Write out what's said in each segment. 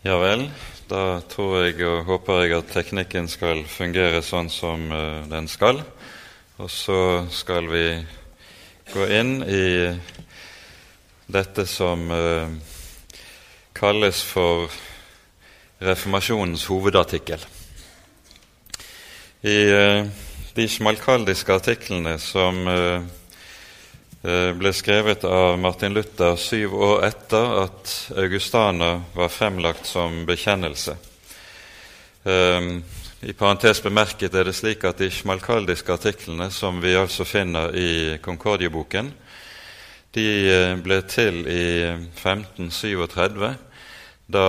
Ja vel. Da tror jeg og håper jeg at teknikken skal fungere sånn som uh, den skal. Og så skal vi gå inn i dette som uh, kalles for reformasjonens hovedartikkel. I uh, de smalkaldiske artiklene som Eh, ble skrevet av Martin Luther syv år etter at Augustana var fremlagt som bekjennelse. Eh, I parentes bemerket er det slik at de smalkaldiske artiklene, som vi altså finner i Konkordieboken, de eh, ble til i 1537, da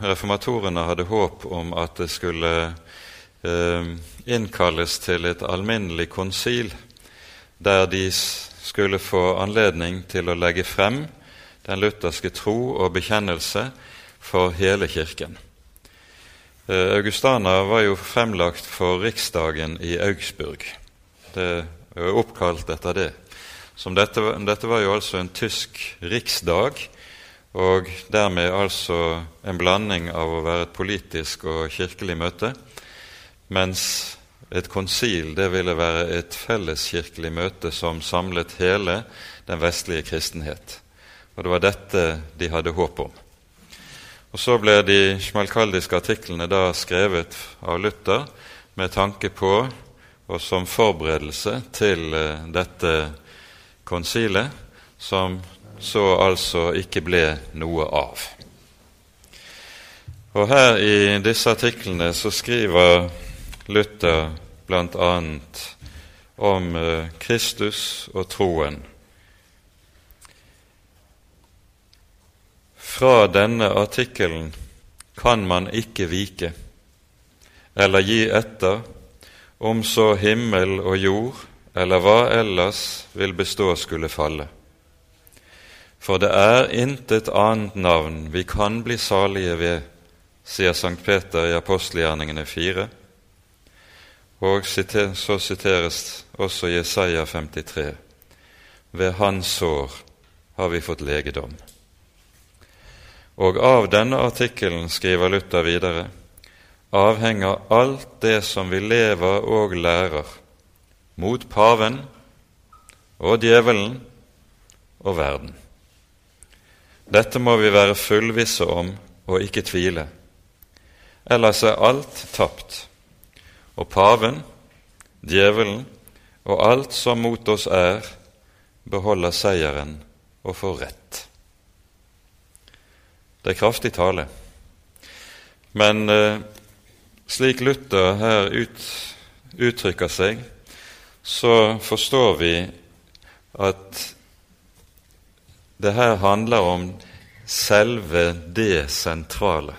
reformatorene hadde håp om at det skulle innkalles til et alminnelig konsil der de skulle få anledning til å legge frem den lutherske tro og bekjennelse for hele Kirken. Eh, Augustana var jo fremlagt for riksdagen i Augsburg. Det oppkalt etter det. Dette, dette, var jo altså en tysk riksdag, og dermed altså en blanding av å være et politisk og kirkelig møte, mens et konsil det ville være et felleskirkelig møte som samlet hele den vestlige kristenhet. Og det var dette de hadde håp om. Og Så ble de smalkaldiske artiklene da skrevet av Luther med tanke på og som forberedelse til eh, dette konsilet, som så altså ikke ble noe av. Og Her i disse artiklene så skriver Luther bl.a. om eh, Kristus og troen. Fra denne artikkelen kan man ikke vike eller gi etter om så himmel og jord eller hva ellers vil bestå skulle falle. For det er intet annet navn vi kan bli salige ved, sier Sankt Peter i apostelgjerningene 4. Og så siteres også Jesaja 53.: Ved hans sår har vi fått legedom. Og av denne artikkelen, skriver Luther videre, avhenger alt det som vi lever og lærer, mot paven og djevelen og verden. Dette må vi være fullvisse om og ikke tvile, ellers er alt tapt og paven, djevelen og alt som mot oss er, beholder seieren og får rett. Det er kraftig tale. Men eh, slik Luther her ut, uttrykker seg, så forstår vi at det her handler om selve det sentrale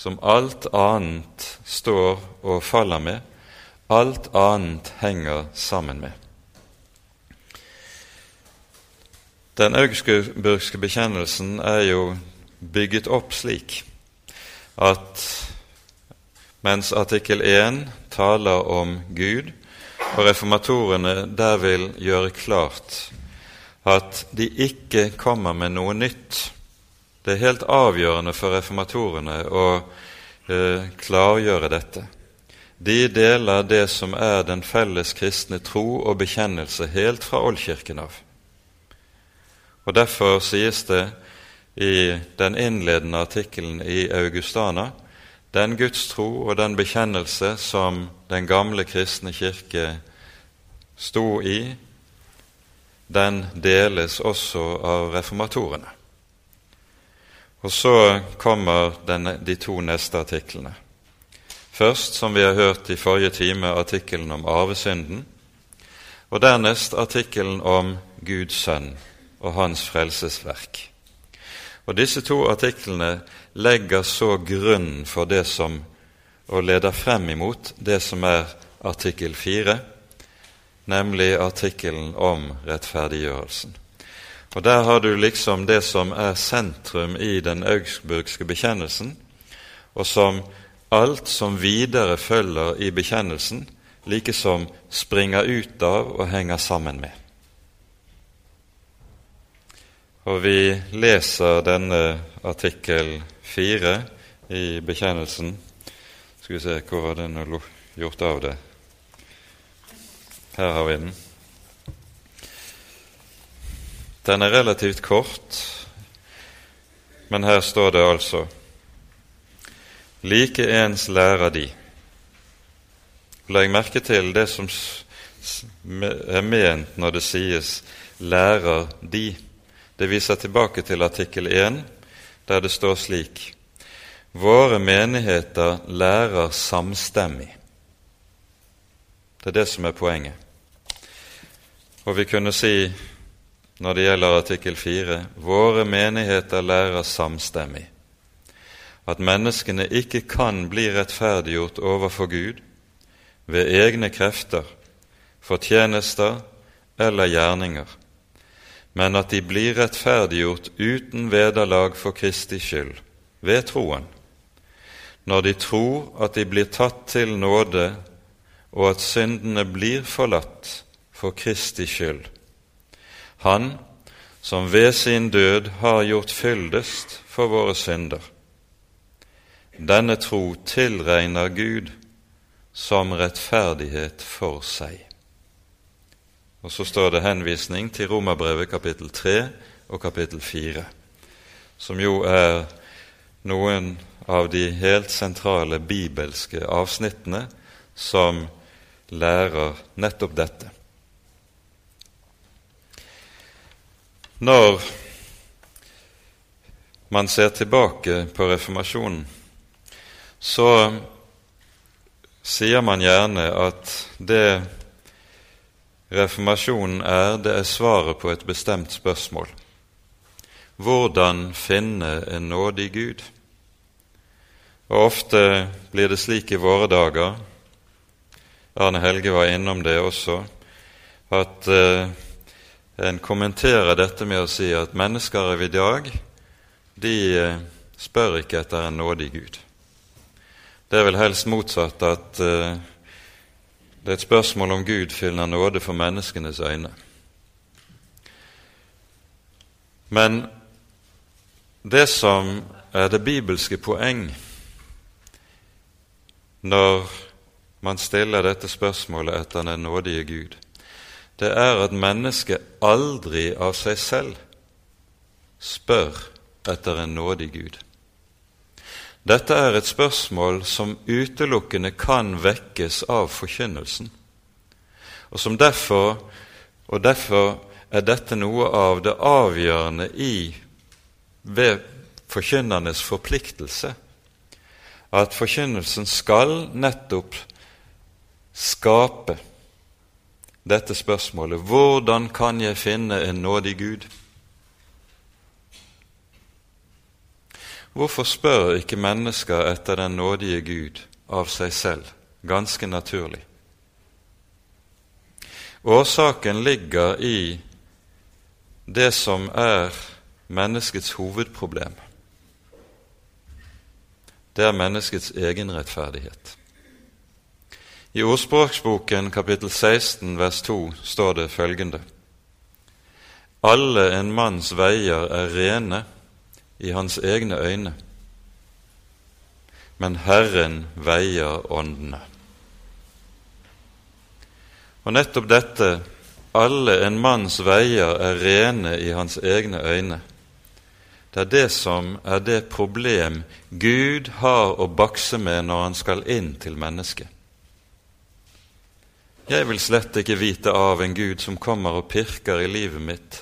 som alt annet står og faller med, alt annet henger sammen med. Den augsburgske bekjennelsen er jo bygget opp slik at mens artikkel 1 taler om Gud, og reformatorene der vil gjøre klart at de ikke kommer med noe nytt det er helt avgjørende for reformatorene å eh, klargjøre dette. De deler det som er den felles kristne tro og bekjennelse helt fra oldkirken av. Og Derfor sies det i den innledende artikkelen i Augustana den gudstro og den bekjennelse som den gamle kristne kirke sto i, den deles også av reformatorene. Og så kommer denne, de to neste artiklene. Først, som vi har hørt i forrige time, artikkelen om arvesynden. Og dernest artikkelen om Guds sønn og hans frelsesverk. Og Disse to artiklene legger så grunnen for det som og leder frem imot det som er artikkel 4, nemlig artikkelen om rettferdiggjørelsen. Og Der har du liksom det som er sentrum i den augsburgske bekjennelsen, og som alt som videre følger i bekjennelsen, likesom springer ut av og henger sammen med. Og vi leser denne artikkel 4 i bekjennelsen. Skal vi se, hvor var den gjort av det? Her har vi den. Den er relativt kort, men her står det altså Like ens lærer de. Legg merke til det som er ment når det sies 'lærer de'. Det viser tilbake til artikkel 1, der det står slik Våre menigheter lærer samstemmig. Det er det som er poenget. Og vi kunne si, når det gjelder artikkel 4, våre menigheter lærer samstemmig at menneskene ikke kan bli rettferdiggjort overfor Gud ved egne krefter, fortjenester eller gjerninger, men at de blir rettferdiggjort uten vederlag for Kristi skyld, ved troen, når de tror at de blir tatt til nåde, og at syndene blir forlatt for Kristi skyld. Han som ved sin død har gjort fyldest for våre synder. Denne tro tilregner Gud som rettferdighet for seg. Og så står det henvisning til Romerbrevet kapittel 3 og kapittel 4, som jo er noen av de helt sentrale bibelske avsnittene som lærer nettopp dette. Når man ser tilbake på reformasjonen, så sier man gjerne at det reformasjonen er, det er svaret på et bestemt spørsmål. Hvordan finne en nådig Gud? Og Ofte blir det slik i våre dager, Arne Helge var innom det også, at eh, en kommenterer dette med å si at mennesker av i dag de eh, spør ikke etter en nådig Gud. Det er vel helst motsatt, at uh, det er et spørsmål om Gud finner nåde for menneskenes øyne. Men det som er det bibelske poeng når man stiller dette spørsmålet etter den nådige Gud, det er at mennesket aldri av seg selv spør etter en nådig Gud. Dette er et spørsmål som utelukkende kan vekkes av forkynnelsen, og som derfor, og derfor er dette noe av det avgjørende i ved forkynnernes forpliktelse, at forkynnelsen skal nettopp skape dette spørsmålet hvordan kan jeg finne en nådig Gud? Hvorfor spør ikke mennesker etter den nådige Gud av seg selv, ganske naturlig? Årsaken ligger i det som er menneskets hovedproblem. Det er menneskets egenrettferdighet. I Ordspråksboken kapittel 16 vers 2 står det følgende.: Alle en manns veier er rene i hans egne øyne, men Herren veier åndene. Og nettopp dette, alle en manns veier er rene i hans egne øyne, det er det som er det problem Gud har å bakse med når han skal inn til mennesket. Jeg vil slett ikke vite av en Gud som kommer og pirker i livet mitt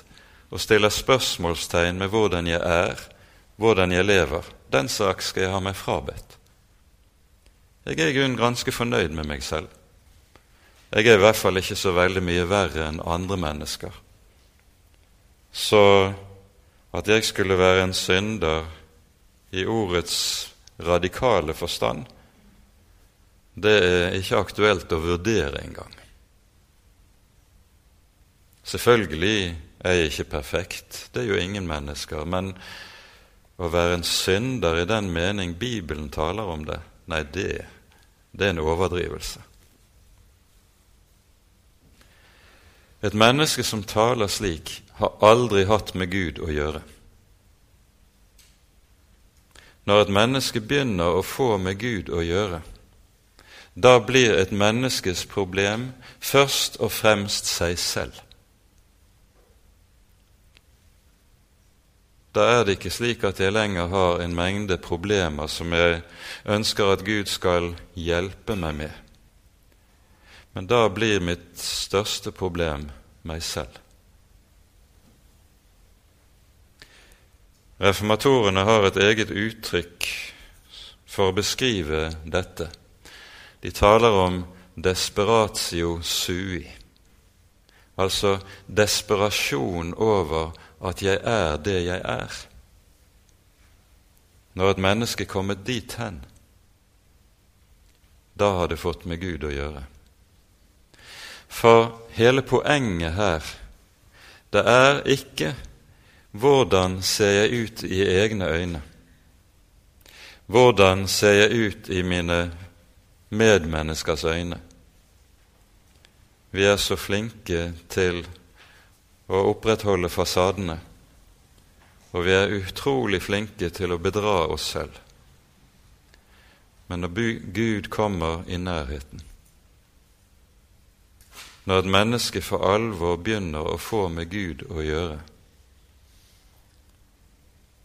og stiller spørsmålstegn med hvordan jeg er, hvordan jeg lever, den sak skal jeg ha meg frabedt. Jeg er i grunnen ganske fornøyd med meg selv. Jeg er i hvert fall ikke så veldig mye verre enn andre mennesker. Så at jeg skulle være en synder i ordets radikale forstand, det er ikke aktuelt å vurdere engang. Selvfølgelig er jeg ikke perfekt, det er jo ingen mennesker, men å være en synder i den mening Bibelen taler om det, nei, det, det er en overdrivelse. Et menneske som taler slik, har aldri hatt med Gud å gjøre. når et menneske begynner å få med Gud å gjøre, da blir et menneskes problem først og fremst seg selv. Da er det ikke slik at jeg lenger har en mengde problemer som jeg ønsker at Gud skal hjelpe meg med. Men da blir mitt største problem meg selv. Reformatorene har et eget uttrykk for å beskrive dette. De taler om desperatio sui, altså desperasjon over at jeg er det jeg er. Når et menneske er kommet dit hen, da har det fått med Gud å gjøre. For hele poenget her, det er ikke hvordan ser jeg ut i egne øyne? Hvordan ser jeg ut i mine medmenneskers øyne? Vi er så flinke til å opprettholde fasadene, og vi er utrolig flinke til å bedra oss selv. Men når Gud kommer i nærheten, når et menneske for alvor begynner å få med Gud å gjøre,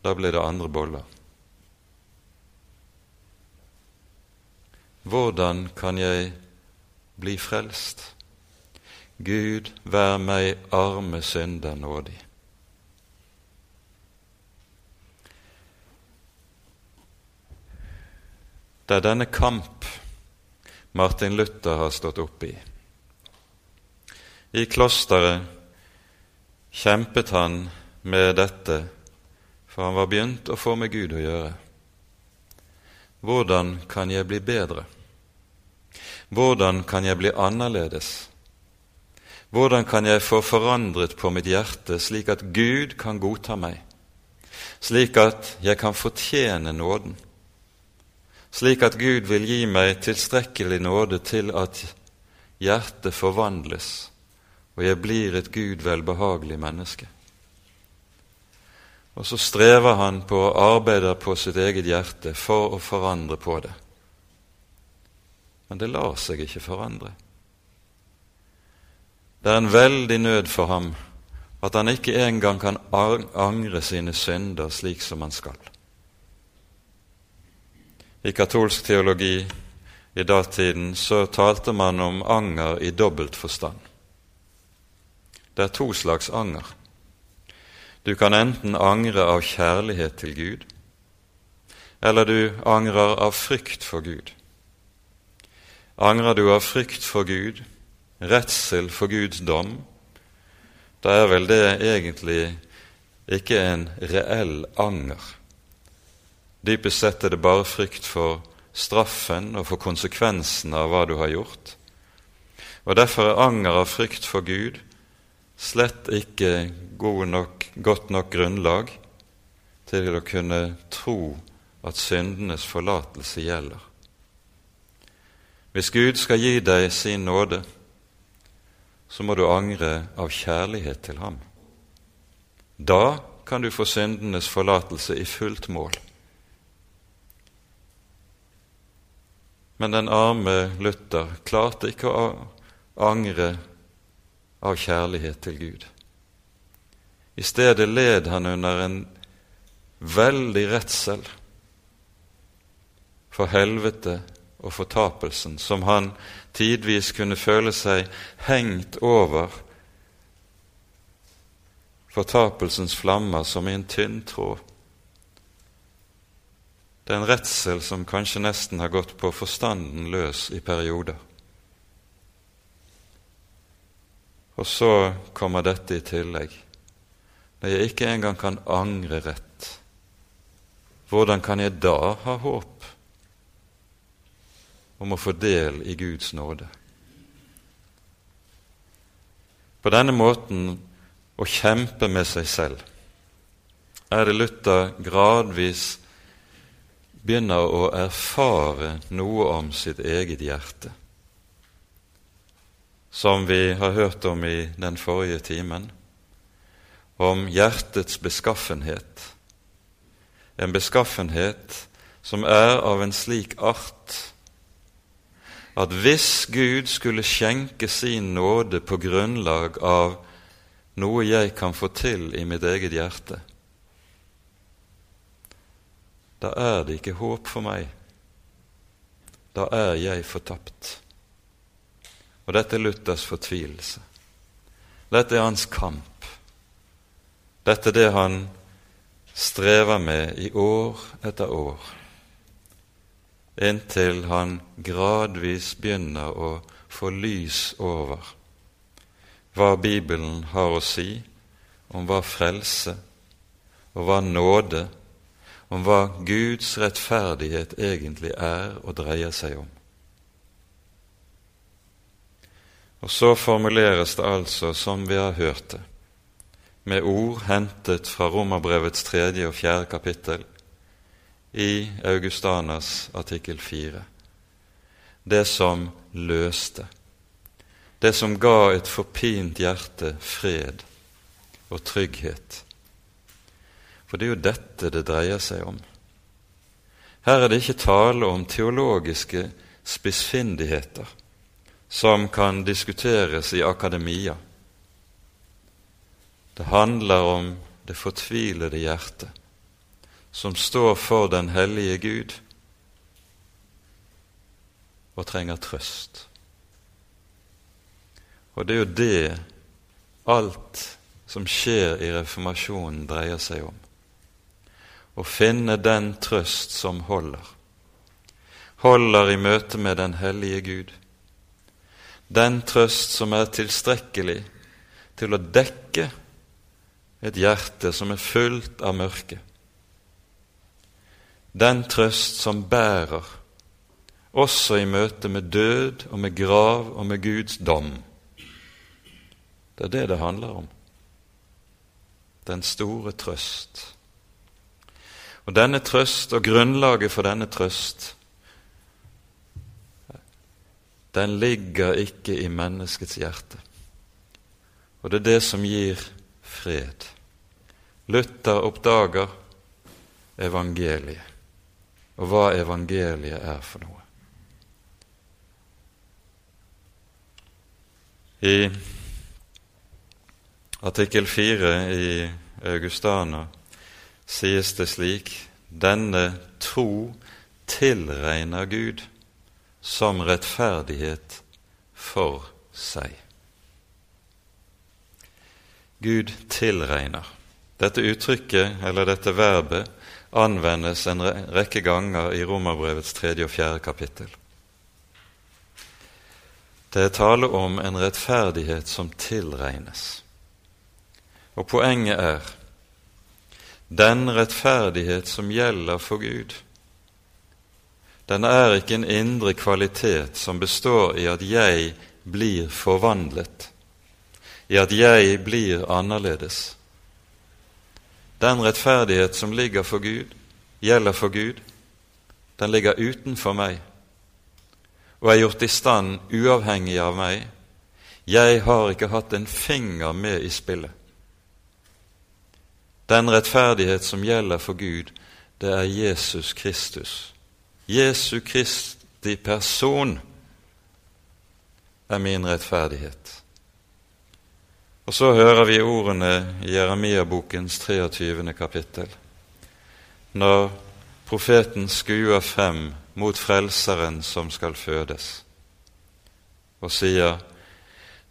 da blir det andre boller. Hvordan kan jeg bli frelst? Gud, vær meg arme synder nådig. Det er denne kamp Martin Luther har stått opp i. I klosteret kjempet han med dette for han var begynt å få med Gud å gjøre. Hvordan kan jeg bli bedre? Hvordan kan jeg bli annerledes? Hvordan kan jeg få forandret på mitt hjerte slik at Gud kan godta meg, slik at jeg kan fortjene nåden, slik at Gud vil gi meg tilstrekkelig nåde til at hjertet forvandles og jeg blir et Gud velbehagelig menneske? Og så strever han på å arbeide på sitt eget hjerte for å forandre på det. Men det lar seg ikke forandre. Det er en veldig nød for ham at han ikke engang kan angre sine synder slik som han skal. I katolsk teologi i datiden så talte man om anger i dobbelt forstand. Det er to slags anger. Du kan enten angre av kjærlighet til Gud, eller du angrer av frykt for Gud. Angrer du av frykt for Gud, redsel for Guds dom, da er vel det egentlig ikke en reell anger. Dypest sett er det bare frykt for straffen og for konsekvensene av hva du har gjort. Og Derfor er anger av frykt for Gud slett ikke nok, godt nok grunnlag til å kunne tro at syndenes forlatelse gjelder. Hvis Gud skal gi deg sin nåde, så må du angre av kjærlighet til ham. Da kan du få syndenes forlatelse i fullt mål. Men den arme Luther klarte ikke å angre av kjærlighet til Gud. I stedet led han under en veldig redsel for helvete og fortapelsen, som han tidvis kunne føle seg hengt over fortapelsens flammer som i en tynn tråd. Det er en redsel som kanskje nesten har gått på forstanden løs i perioder. Og så kommer dette i tillegg. Når jeg ikke engang kan angre rett, hvordan kan jeg da ha håp om å få del i Guds nåde? På denne måten å kjempe med seg selv er det Luther gradvis begynner å erfare noe om sitt eget hjerte som vi har hørt om i den forrige timen, om hjertets beskaffenhet. En beskaffenhet som er av en slik art at hvis Gud skulle skjenke sin nåde på grunnlag av noe jeg kan få til i mitt eget hjerte, da er det ikke håp for meg. Da er jeg fortapt. Og dette er Luthers fortvilelse. Dette er hans kamp. Dette er det han strever med i år etter år, inntil han gradvis begynner å få lys over hva Bibelen har å si om hva frelse og hva nåde, om hva Guds rettferdighet egentlig er og dreier seg om. Og så formuleres det altså som vi har hørt det, med ord hentet fra Romerbrevets tredje og fjerde kapittel i Augustanas artikkel 4. Det som løste, det som ga et forpint hjerte fred og trygghet. For det er jo dette det dreier seg om. Her er det ikke tale om teologiske spissfindigheter som kan diskuteres i akademia. Det handler om det fortvilede hjertet som står for den hellige Gud og trenger trøst. Og det er jo det alt som skjer i reformasjonen, dreier seg om. Å finne den trøst som holder. Holder i møte med den hellige Gud den trøst som er tilstrekkelig til å dekke et hjerte som er fullt av mørke. Den trøst som bærer, også i møte med død og med grav og med Guds dom. Det er det det handler om. Den store trøst. Og denne trøst og grunnlaget for denne trøst den ligger ikke i menneskets hjerte. Og det er det som gir fred. Luther oppdager evangeliet, og hva evangeliet er for noe. I artikkel 4 i Augustana sies det slik denne tro tilregner Gud som rettferdighet for seg. Gud tilregner. Dette uttrykket, eller dette verbet, anvendes en rekke ganger i Romerbrevets tredje og fjerde kapittel. Det er tale om en rettferdighet som tilregnes. Og poenget er den rettferdighet som gjelder for Gud, den er ikke en indre kvalitet som består i at jeg blir forvandlet, i at jeg blir annerledes. Den rettferdighet som ligger for Gud, gjelder for Gud, den ligger utenfor meg og er gjort i stand uavhengig av meg. Jeg har ikke hatt en finger med i spillet. Den rettferdighet som gjelder for Gud, det er Jesus Kristus Jesu Kristi person er min rettferdighet. Og så hører vi ordene i Jeremia-bokens 23. kapittel, når profeten skuer frem mot Frelseren som skal fødes, og sier:"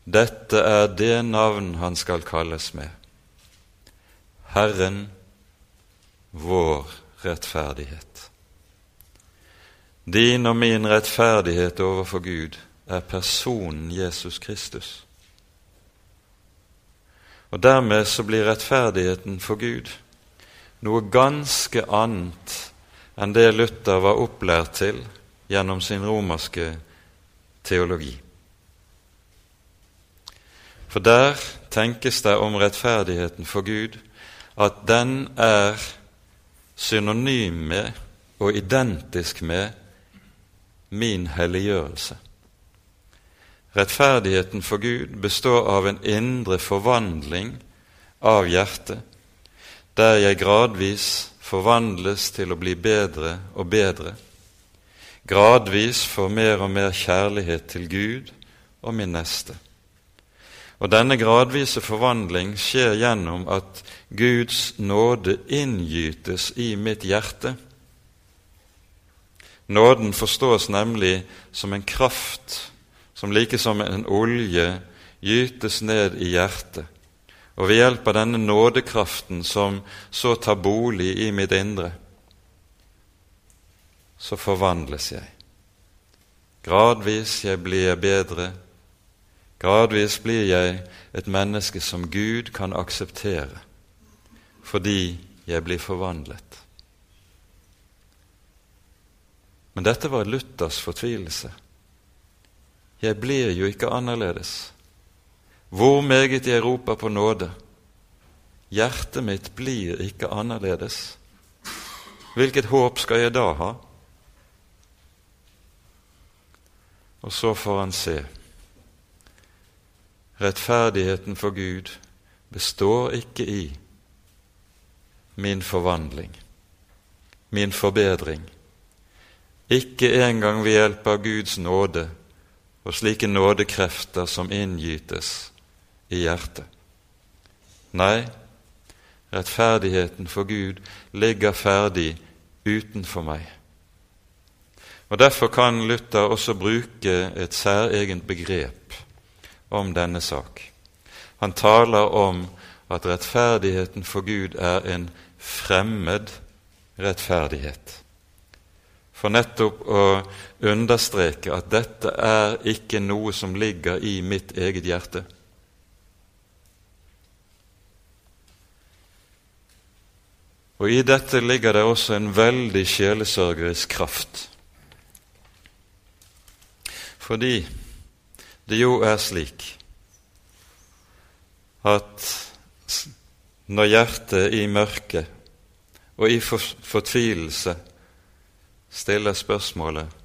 Dette er det navn han skal kalles med. Herren vår rettferdighet. Din og min rettferdighet overfor Gud er personen Jesus Kristus. Og Dermed så blir rettferdigheten for Gud noe ganske annet enn det Luther var opplært til gjennom sin romerske teologi. For der tenkes det om rettferdigheten for Gud at den er synonym med og identisk med min helliggjørelse. Rettferdigheten for Gud består av en indre forvandling av hjertet, der jeg gradvis forvandles til å bli bedre og bedre, gradvis får mer og mer kjærlighet til Gud og min neste. Og denne gradvise forvandling skjer gjennom at Guds nåde inngytes i mitt hjerte. Nåden forstås nemlig som en kraft som like som en olje gytes ned i hjertet, og ved hjelp av denne nådekraften som så tar bolig i mitt indre, så forvandles jeg. Gradvis jeg blir bedre, gradvis blir jeg et menneske som Gud kan akseptere, fordi jeg blir forvandlet. Men dette var Luthers fortvilelse. Jeg blir jo ikke annerledes. Hvor meget jeg roper på nåde. Hjertet mitt blir ikke annerledes. Hvilket håp skal jeg da ha? Og så får han se. Rettferdigheten for Gud består ikke i min forvandling, min forbedring. Ikke engang ved hjelp av Guds nåde og slike nådekrefter som inngytes i hjertet. Nei, rettferdigheten for Gud ligger ferdig utenfor meg. Og Derfor kan Luther også bruke et særegent begrep om denne sak. Han taler om at rettferdigheten for Gud er en fremmed rettferdighet. For nettopp å understreke at dette er ikke noe som ligger i mitt eget hjerte. Og i dette ligger det også en veldig sjelesørgerisk kraft. Fordi det jo er slik at når hjertet i mørket og i fortvilelse stiller spørsmålet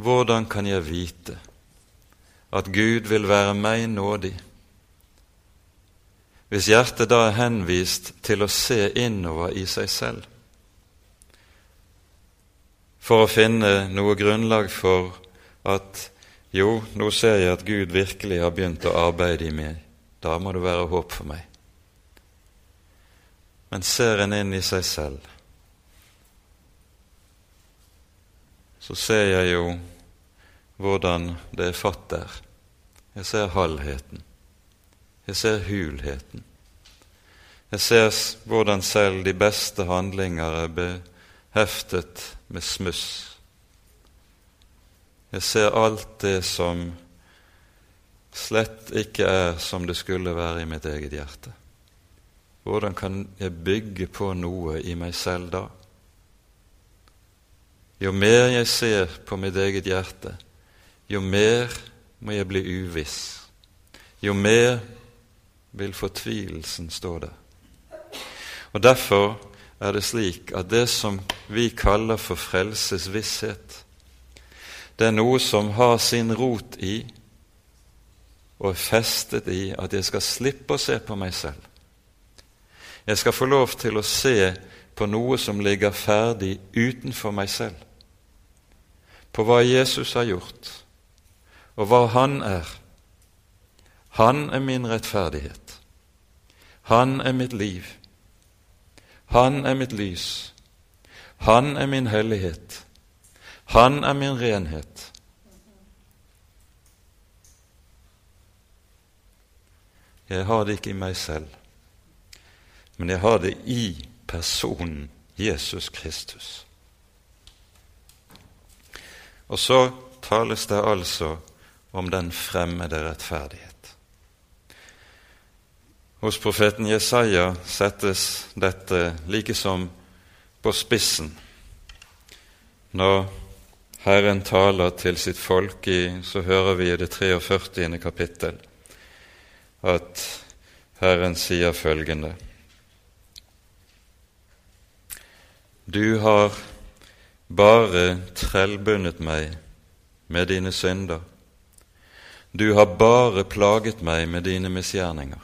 hvordan kan jeg vite at Gud vil være meg nådig? Hvis hjertet da er henvist til å se innover i seg selv for å finne noe grunnlag for at jo, nå ser jeg at Gud virkelig har begynt å arbeide i meg. Da må det være håp for meg. Men ser en inn i seg selv, så ser jeg jo hvordan det er fatt der. Jeg ser halvheten. Jeg ser hulheten. Jeg ser hvordan selv de beste handlinger er beheftet med smuss jeg ser alt det som slett ikke er som det skulle være i mitt eget hjerte. Hvordan kan jeg bygge på noe i meg selv da? Jo mer jeg ser på mitt eget hjerte, jo mer må jeg bli uviss. Jo mer vil fortvilelsen stå der. Og Derfor er det slik at det som vi kaller for frelsesvisshet, det er noe som har sin rot i og er festet i at jeg skal slippe å se på meg selv. Jeg skal få lov til å se på noe som ligger ferdig utenfor meg selv. På hva Jesus har gjort, og hva Han er. Han er min rettferdighet. Han er mitt liv. Han er mitt lys. Han er min hellighet. Han er min renhet. Jeg har det ikke i meg selv, men jeg har det i personen Jesus Kristus. Og så tales det altså om den fremmede rettferdighet. Hos profeten Jesaja settes dette like som på spissen når Herren taler til sitt folk i, så hører vi i det 43. kapittel at Herren sier følgende Du har bare trellbundet meg med dine synder. Du har bare plaget meg med dine misgjerninger.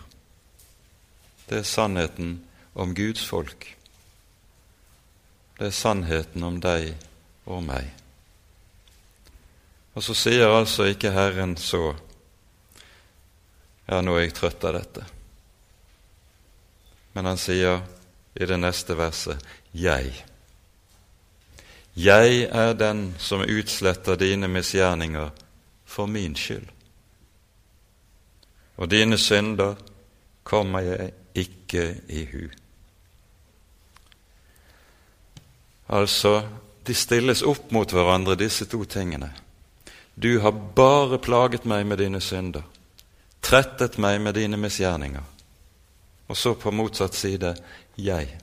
Det er sannheten om Guds folk. det er sannheten om deg og meg. Og så sier altså ikke Herren så Ja, nå er jeg trøtt av dette. Men han sier i det neste verset Jeg. Jeg er den som utsletter dine misgjerninger for min skyld. Og dine synder kommer jeg ikke i hu. Altså, de stilles opp mot hverandre, disse to tingene. Du har bare plaget meg med dine synder, trettet meg med dine misgjerninger. Og så på motsatt side jeg.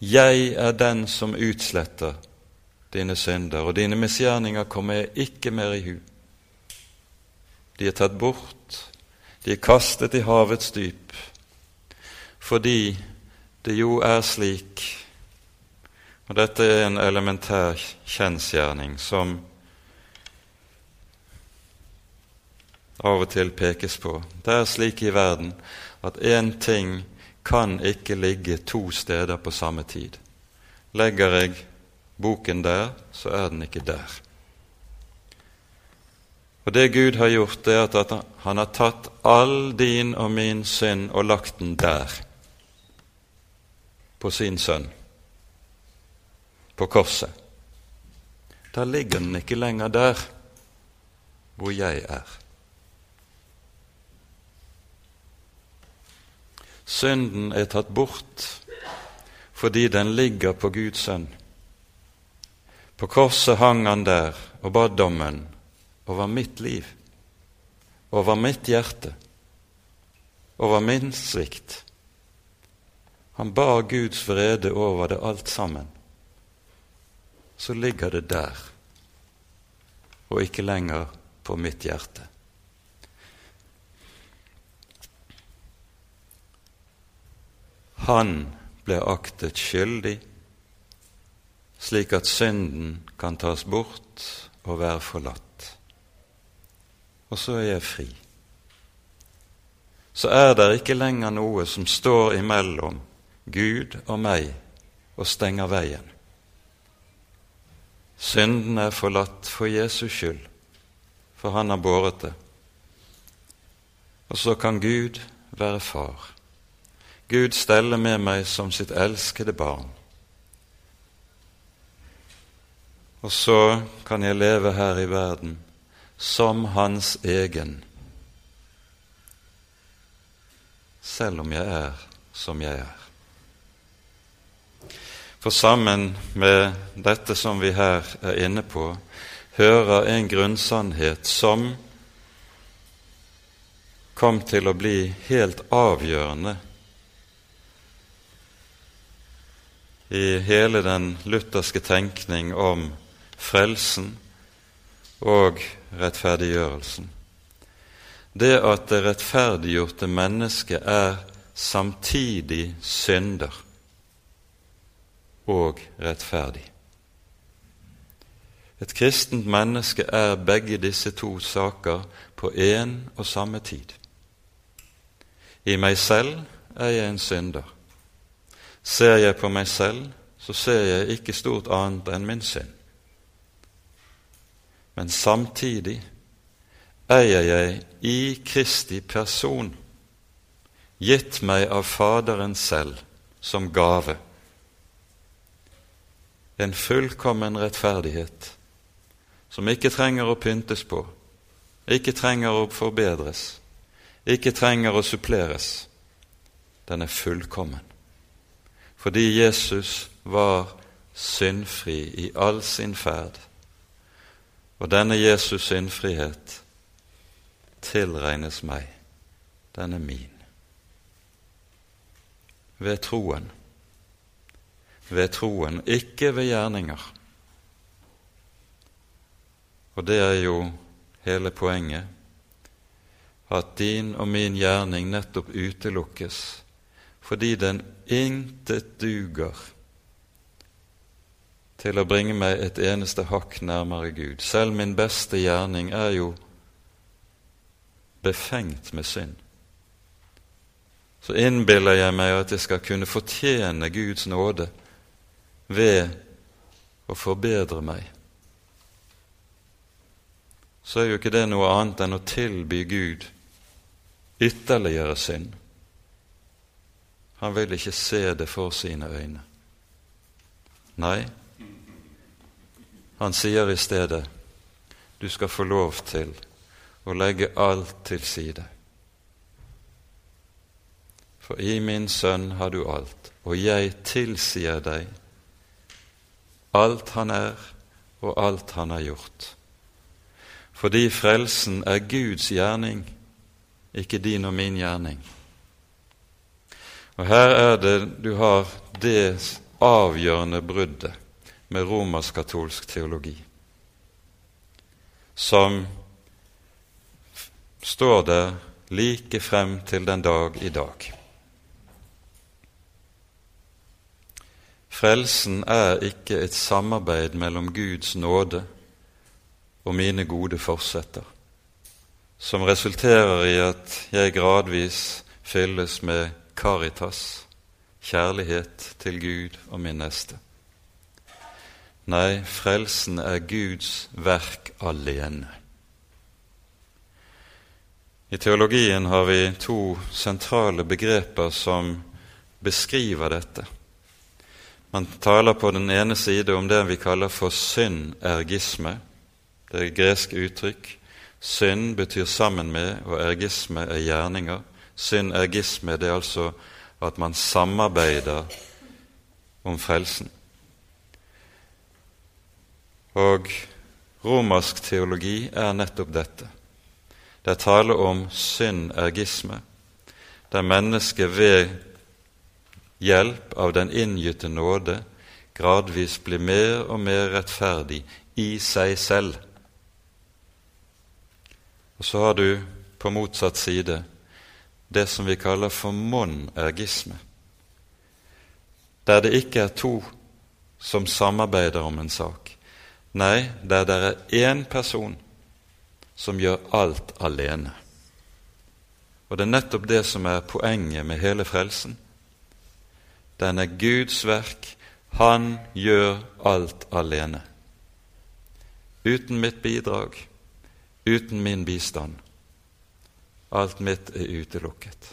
Jeg er den som utsletter dine synder, og dine misgjerninger kommer jeg ikke mer i hu. De er tatt bort, de er kastet i havets dyp, fordi det jo er slik og dette er en elementær kjensgjerning som av og til pekes på. Det er slik i verden at én ting kan ikke ligge to steder på samme tid. Legger jeg boken der, så er den ikke der. Og Det Gud har gjort, det er at han har tatt all din og min synd og lagt den der, på sin sønn på korset. Da ligger den ikke lenger der hvor jeg er. Synden er tatt bort fordi den ligger på Guds sønn. På korset hang han der og ba dommen over mitt liv, over mitt hjerte, over min svikt. Han bar Guds vrede over det alt sammen så ligger det der, og ikke lenger på mitt hjerte. Han ble aktet skyldig, slik at synden kan tas bort og være forlatt. Og så er jeg fri. Så er det ikke lenger noe som står imellom Gud og meg og stenger veien. Synden er forlatt for Jesus skyld, for han har båret det. Og så kan Gud være far. Gud stelle med meg som sitt elskede barn. Og så kan jeg leve her i verden som hans egen, selv om jeg er som jeg er. For sammen med dette som vi her er inne på, hører en grunnsannhet som kom til å bli helt avgjørende i hele den lutherske tenkning om frelsen og rettferdiggjørelsen. Det at det rettferdiggjorte mennesket er samtidig synder og rettferdig. Et kristent menneske er begge disse to saker på én og samme tid. I meg selv er jeg en synder. Ser jeg på meg selv, så ser jeg ikke stort annet enn min synd. Men samtidig eier jeg i Kristi person, gitt meg av Faderen selv som gave en fullkommen rettferdighet som ikke trenger å pyntes på, ikke trenger å forbedres, ikke trenger å suppleres. Den er fullkommen. Fordi Jesus var syndfri i all sin ferd. Og denne Jesus' syndfrihet tilregnes meg. Den er min. Ved troen ved troen, ikke ved gjerninger. Og det er jo hele poenget, at din og min gjerning nettopp utelukkes fordi den intet duger til å bringe meg et eneste hakk nærmere Gud. Selv min beste gjerning er jo befengt med synd. Så innbiller jeg meg at jeg skal kunne fortjene Guds nåde ved å forbedre meg, så er jo ikke det noe annet enn å tilby Gud ytterligere synd. Han vil ikke se det for sine øyne. Nei, han sier i stedet du skal få lov til å legge alt til side. For i min sønn har du alt, og jeg tilsier deg alt han er, og alt han har gjort. Fordi frelsen er Guds gjerning, ikke din og min gjerning. Og her er det du har det avgjørende bruddet med romersk-katolsk teologi, som står der like frem til den dag i dag. Frelsen er ikke et samarbeid mellom Guds nåde og mine gode forsetter, som resulterer i at jeg gradvis fylles med caritas, kjærlighet til Gud og min neste. Nei, frelsen er Guds verk alene. I teologien har vi to sentrale begreper som beskriver dette. Man taler på den ene side om det vi kaller for synd-ergisme. Det er gresk uttrykk. Synd betyr sammen med, og ergisme er gjerninger. Synd-ergisme det er altså at man samarbeider om frelsen. Og romersk teologi er nettopp dette. Det er tale om synergisme, der mennesket ved hjelp av den inngytte nåde gradvis blir mer og mer rettferdig i seg selv. Og så har du på motsatt side det som vi kaller for monergisme, der det ikke er to som samarbeider om en sak. Nei, der det er én person som gjør alt alene. Og det er nettopp det som er poenget med hele frelsen. Den er Guds verk. Han gjør alt alene. Uten mitt bidrag, uten min bistand. Alt mitt er utelukket.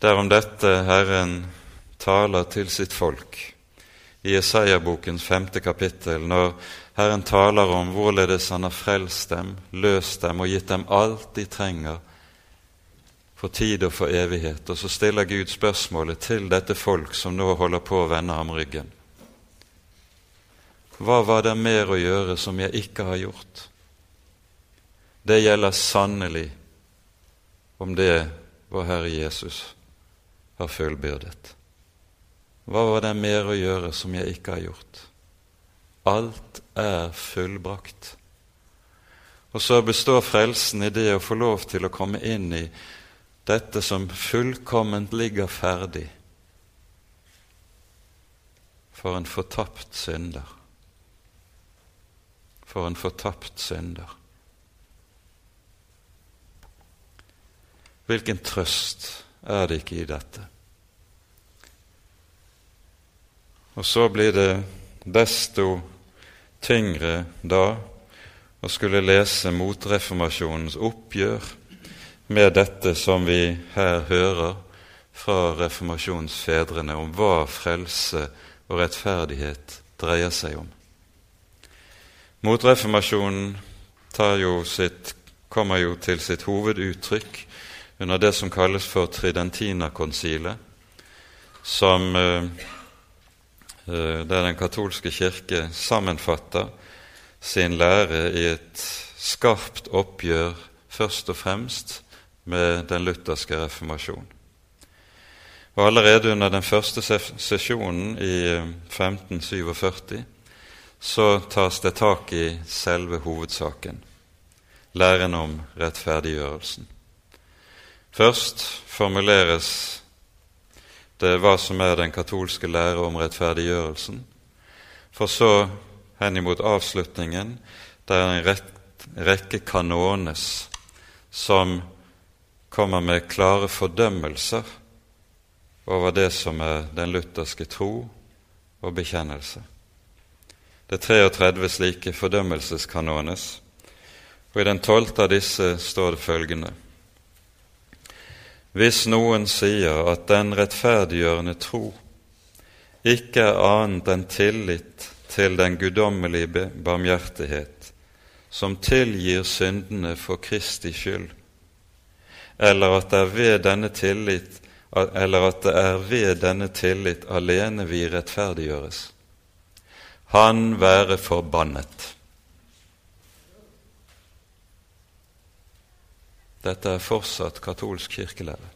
Er dette Herren taler til sitt folk i Jesaja-bokens femte kapittel, når Herren taler om hvorledes Han har frelst dem, løst dem og gitt dem alt de trenger for tid og for evighet. Og så stiller Gud spørsmålet til dette folk som nå holder på å vende ham ryggen. Hva var det mer å gjøre som jeg ikke har gjort? Det gjelder sannelig om det vår Herre Jesus har fullbyrdet. Hva var det mer å gjøre som jeg ikke har gjort? Alt er fullbrakt. Og så består frelsen i det å få lov til å komme inn i dette som fullkomment ligger ferdig for en fortapt synder. For en fortapt synder. Hvilken trøst er det ikke i dette? Og så blir det desto tyngre da å skulle lese motreformasjonens oppgjør med dette som vi her hører fra reformasjonsfedrene om hva frelse og rettferdighet dreier seg om. Motreformasjonen jo sitt, kommer jo til sitt hoveduttrykk under det som kalles for Tridentina-konsilet, som eh, Eh, der den katolske kirke sammenfatter sin lære i et skarpt oppgjør først og fremst med den lutherske reformasjon. Og Allerede under den første sesjonen i 1547 eh, så tas det tak i selve hovedsaken, læren om rettferdiggjørelsen. Først formuleres det hva som er den katolske lære om rettferdiggjørelsen. For så henimot avslutningen der er en rekke kanones som kommer med klare fordømmelser over det som er den lutherske tro og bekjennelse. Det er 33 slike fordømmelseskanones, og i den tolvte av disse står det følgende Hvis noen sier at den rettferdiggjørende tro ikke er annet enn tillit til den guddommelige barmhjertighet, som tilgir syndene for Kristi skyld, eller at det er ved denne tillit ved denne tillit alene vi rettferdiggjøres. Han være forbannet. Dette er fortsatt katolsk kirkelære.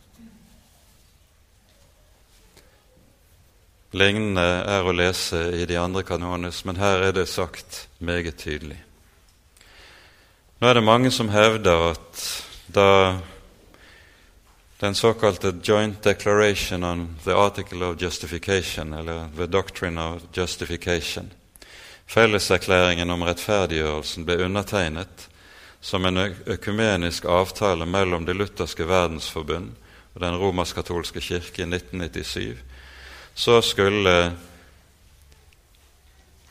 Lignende er å lese i de andre kanones, men her er det sagt meget tydelig. Nå er det mange som hevder at da den såkalte Joint Declaration on the Article of Justification, eller The Doctrine of Justification, felleserklæringen om rettferdiggjørelsen, ble undertegnet som en økumenisk avtale mellom Det lutherske verdensforbund og Den romersk-katolske kirke i 1997, så skulle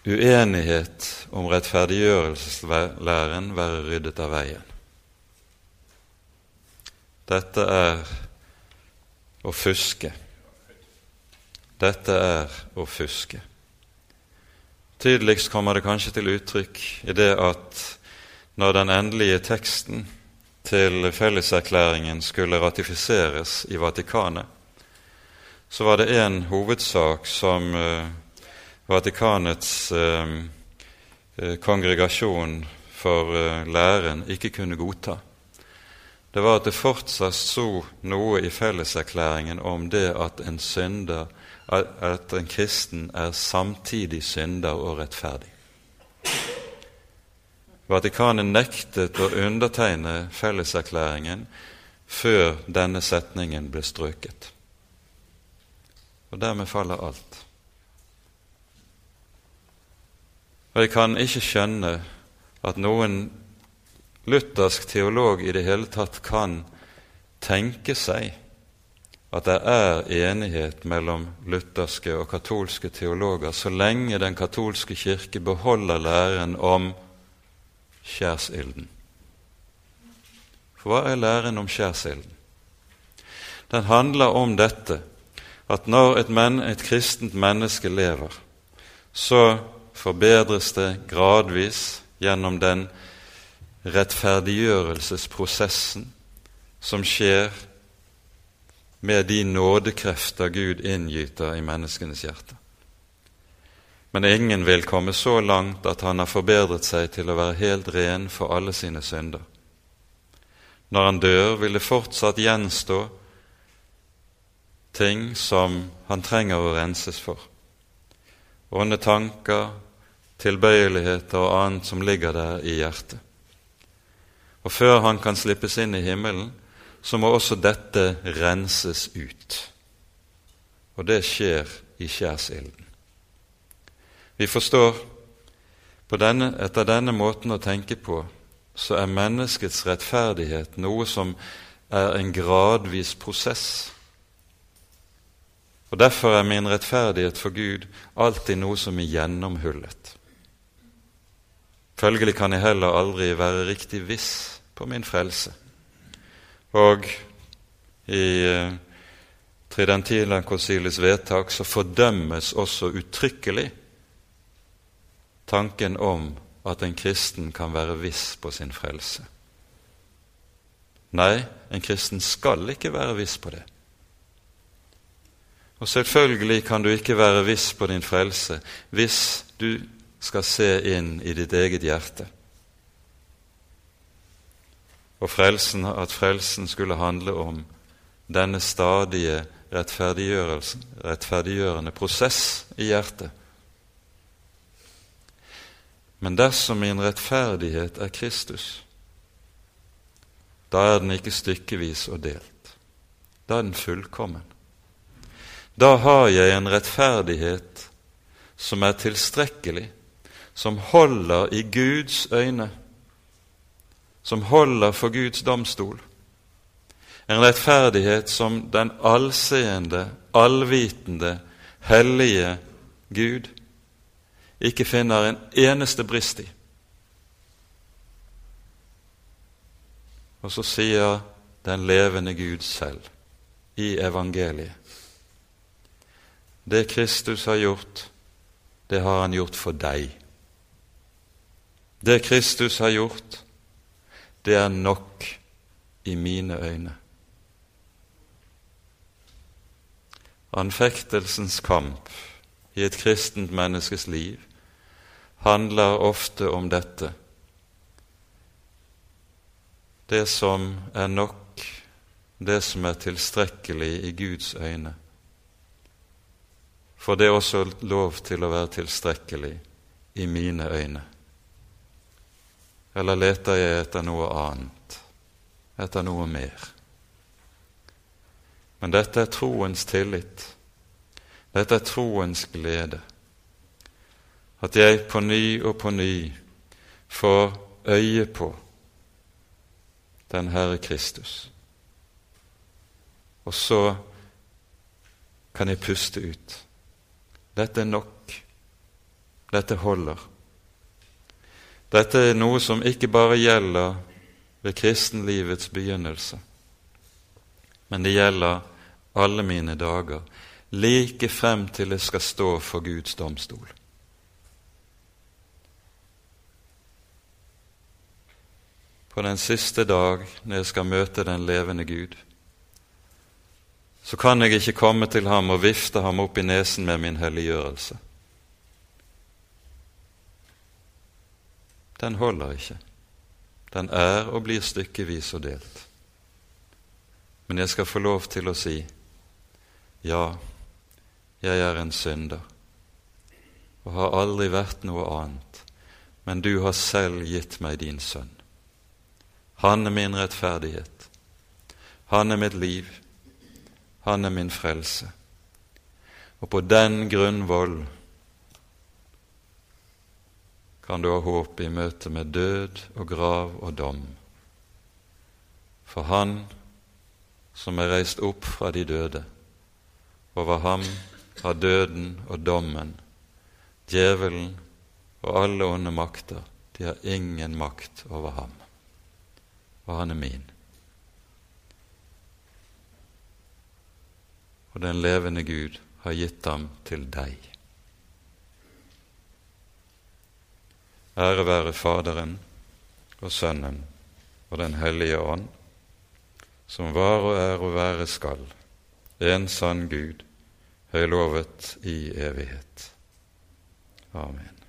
uenighet om rettferdiggjørelseslæren være ryddet av veien. Dette er å fuske. Dette er å fuske. Tydeligst kommer det kanskje til uttrykk i det at når den endelige teksten til felleserklæringen skulle ratifiseres i Vatikanet, så var det én hovedsak som uh, Vatikanets uh, kongregasjon for læren ikke kunne godta det var at det fortsatt sto noe i felleserklæringen om det at en synder, at en kristen er samtidig synder og rettferdig. Vatikanet nektet å undertegne felleserklæringen før denne setningen ble strøket. Og dermed faller alt. Og jeg kan ikke skjønne at noen luthersk teolog i det hele tatt kan tenke seg at det er enighet mellom lutherske og katolske teologer så lenge den katolske kirke beholder læren om skjærsilden. For hva er læren om skjærsilden? Den handler om dette at når et, men, et kristent menneske lever, så forbedres det gradvis gjennom den rettferdiggjørelsesprosessen som skjer med de nådekrefter Gud inngyter i menneskenes hjerte. Men ingen vil komme så langt at han har forbedret seg til å være helt ren for alle sine synder. Når han dør, vil det fortsatt gjenstå ting som han trenger å renses for. Onde tanker, tilbøyeligheter og annet som ligger der i hjertet. Og før han kan slippes inn i himmelen, så må også dette renses ut. Og det skjer i skjærsilden. Vi forstår denne, etter denne måten å tenke på så er menneskets rettferdighet noe som er en gradvis prosess. Og Derfor er min rettferdighet for Gud alltid noe som er gjennomhullet. Følgelig kan jeg heller aldri være riktig viss på min frelse. Og i eh, Tridentilakonsilets vedtak så fordømmes også uttrykkelig tanken om at en kristen kan være viss på sin frelse. Nei, en kristen skal ikke være viss på det. Og selvfølgelig kan du ikke være viss på din frelse hvis du skal se inn i ditt eget hjerte. Og frelsen, at frelsen skulle handle om denne stadige rettferdiggjørende prosess i hjertet. Men dersom min rettferdighet er Kristus, da er den ikke stykkevis og delt. Da er den fullkommen. Da har jeg en rettferdighet som er tilstrekkelig som holder i Guds øyne, som holder for Guds domstol. En rettferdighet som den allseende, allvitende, hellige Gud ikke finner en eneste brist i. Og så sier den levende Gud selv i evangeliet Det Kristus har gjort, det har han gjort for deg. Det Kristus har gjort, det er nok i mine øyne. Anfektelsens kamp i et kristent menneskes liv handler ofte om dette. Det som er nok, det som er tilstrekkelig i Guds øyne. For det er også lov til å være tilstrekkelig i mine øyne. Eller leter jeg etter noe annet, etter noe mer? Men dette er troens tillit. Dette er troens glede. At jeg på ny og på ny får øye på den Herre Kristus. Og så kan jeg puste ut. Dette er nok. Dette holder. Dette er noe som ikke bare gjelder ved kristenlivets begynnelse, men det gjelder alle mine dager, like frem til jeg skal stå for Guds domstol. På den siste dag, når jeg skal møte den levende Gud, så kan jeg ikke komme til ham og vifte ham opp i nesen med min helliggjørelse. Den holder ikke. Den er og blir stykkevis og delt. Men jeg skal få lov til å si ja, jeg er en synder og har aldri vært noe annet, men du har selv gitt meg din sønn. Han er min rettferdighet. Han er mitt liv. Han er min frelse. Og på den grunnvoll kan du ha håp i møte med død og grav og dom. For Han som er reist opp fra de døde, over ham har døden og dommen, djevelen og alle onde makter, de har ingen makt over ham. Og han er min. Og den levende Gud har gitt ham til deg. Ære være Faderen og Sønnen og Den hellige ånd, som var og er og være skal en sann Gud, høylovet i evighet. Amen.